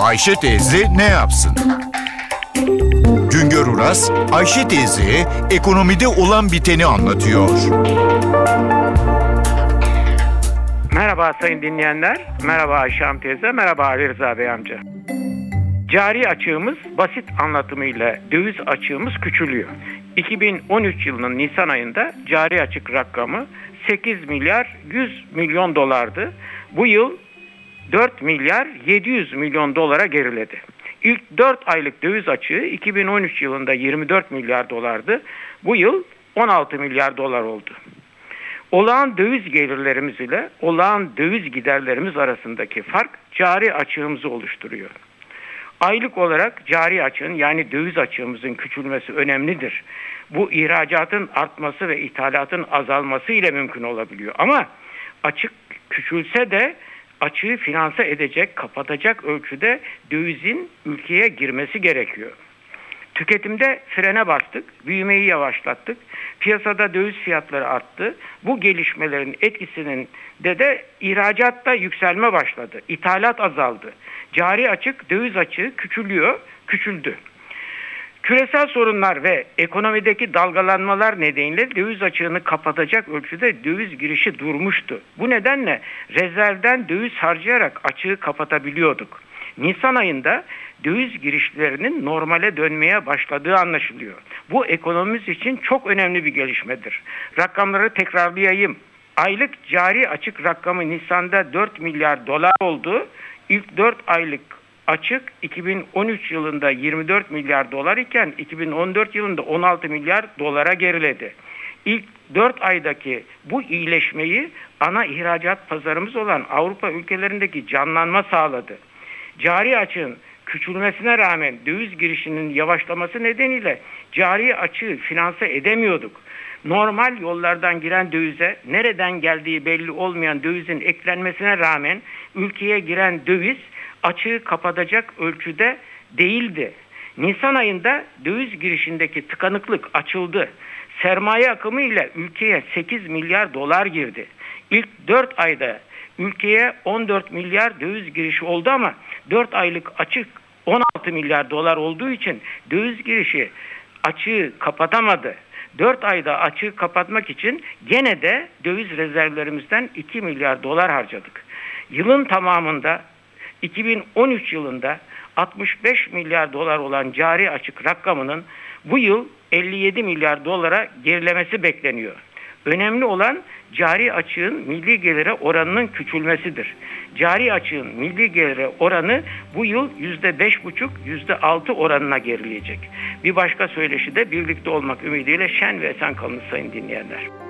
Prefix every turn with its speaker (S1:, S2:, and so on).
S1: Ayşe teyze ne yapsın? Güngör Uras, Ayşe teyzeye ekonomide olan biteni anlatıyor.
S2: Merhaba sayın dinleyenler. Merhaba Ayşe Hanım teyze. Merhaba Ali Rıza Bey amca. Cari açığımız basit anlatımıyla döviz açığımız küçülüyor. 2013 yılının Nisan ayında cari açık rakamı 8 milyar 100 milyon dolardı. Bu yıl 4 milyar 700 milyon dolara geriledi. İlk 4 aylık döviz açığı 2013 yılında 24 milyar dolardı. Bu yıl 16 milyar dolar oldu. Olağan döviz gelirlerimiz ile olağan döviz giderlerimiz arasındaki fark cari açığımızı oluşturuyor. Aylık olarak cari açığın yani döviz açığımızın küçülmesi önemlidir. Bu ihracatın artması ve ithalatın azalması ile mümkün olabiliyor. Ama açık küçülse de açığı finanse edecek, kapatacak ölçüde dövizin ülkeye girmesi gerekiyor. Tüketimde frene bastık, büyümeyi yavaşlattık. Piyasada döviz fiyatları arttı. Bu gelişmelerin etkisinin de de ihracatta yükselme başladı. İthalat azaldı. Cari açık, döviz açığı küçülüyor, küçüldü. Küresel sorunlar ve ekonomideki dalgalanmalar nedeniyle döviz açığını kapatacak ölçüde döviz girişi durmuştu. Bu nedenle rezervden döviz harcayarak açığı kapatabiliyorduk. Nisan ayında döviz girişlerinin normale dönmeye başladığı anlaşılıyor. Bu ekonomimiz için çok önemli bir gelişmedir. Rakamları tekrarlayayım. Aylık cari açık rakamı Nisan'da 4 milyar dolar oldu. İlk 4 aylık açık 2013 yılında 24 milyar dolar iken 2014 yılında 16 milyar dolara geriledi. İlk 4 aydaki bu iyileşmeyi ana ihracat pazarımız olan Avrupa ülkelerindeki canlanma sağladı. Cari açığın küçülmesine rağmen döviz girişinin yavaşlaması nedeniyle cari açığı finanse edemiyorduk. Normal yollardan giren dövize nereden geldiği belli olmayan dövizin eklenmesine rağmen ülkeye giren döviz açığı kapatacak ölçüde değildi. Nisan ayında döviz girişindeki tıkanıklık açıldı. Sermaye akımı ile ülkeye 8 milyar dolar girdi. İlk 4 ayda ülkeye 14 milyar döviz girişi oldu ama 4 aylık açık 16 milyar dolar olduğu için döviz girişi açığı kapatamadı. 4 ayda açığı kapatmak için gene de döviz rezervlerimizden 2 milyar dolar harcadık. Yılın tamamında 2013 yılında 65 milyar dolar olan cari açık rakamının bu yıl 57 milyar dolara gerilemesi bekleniyor. Önemli olan cari açığın milli gelire oranının küçülmesidir. Cari açığın milli gelire oranı bu yıl %5,5 %6 oranına gerileyecek. Bir başka söyleşi de birlikte olmak ümidiyle şen ve esen kalın sayın dinleyenler.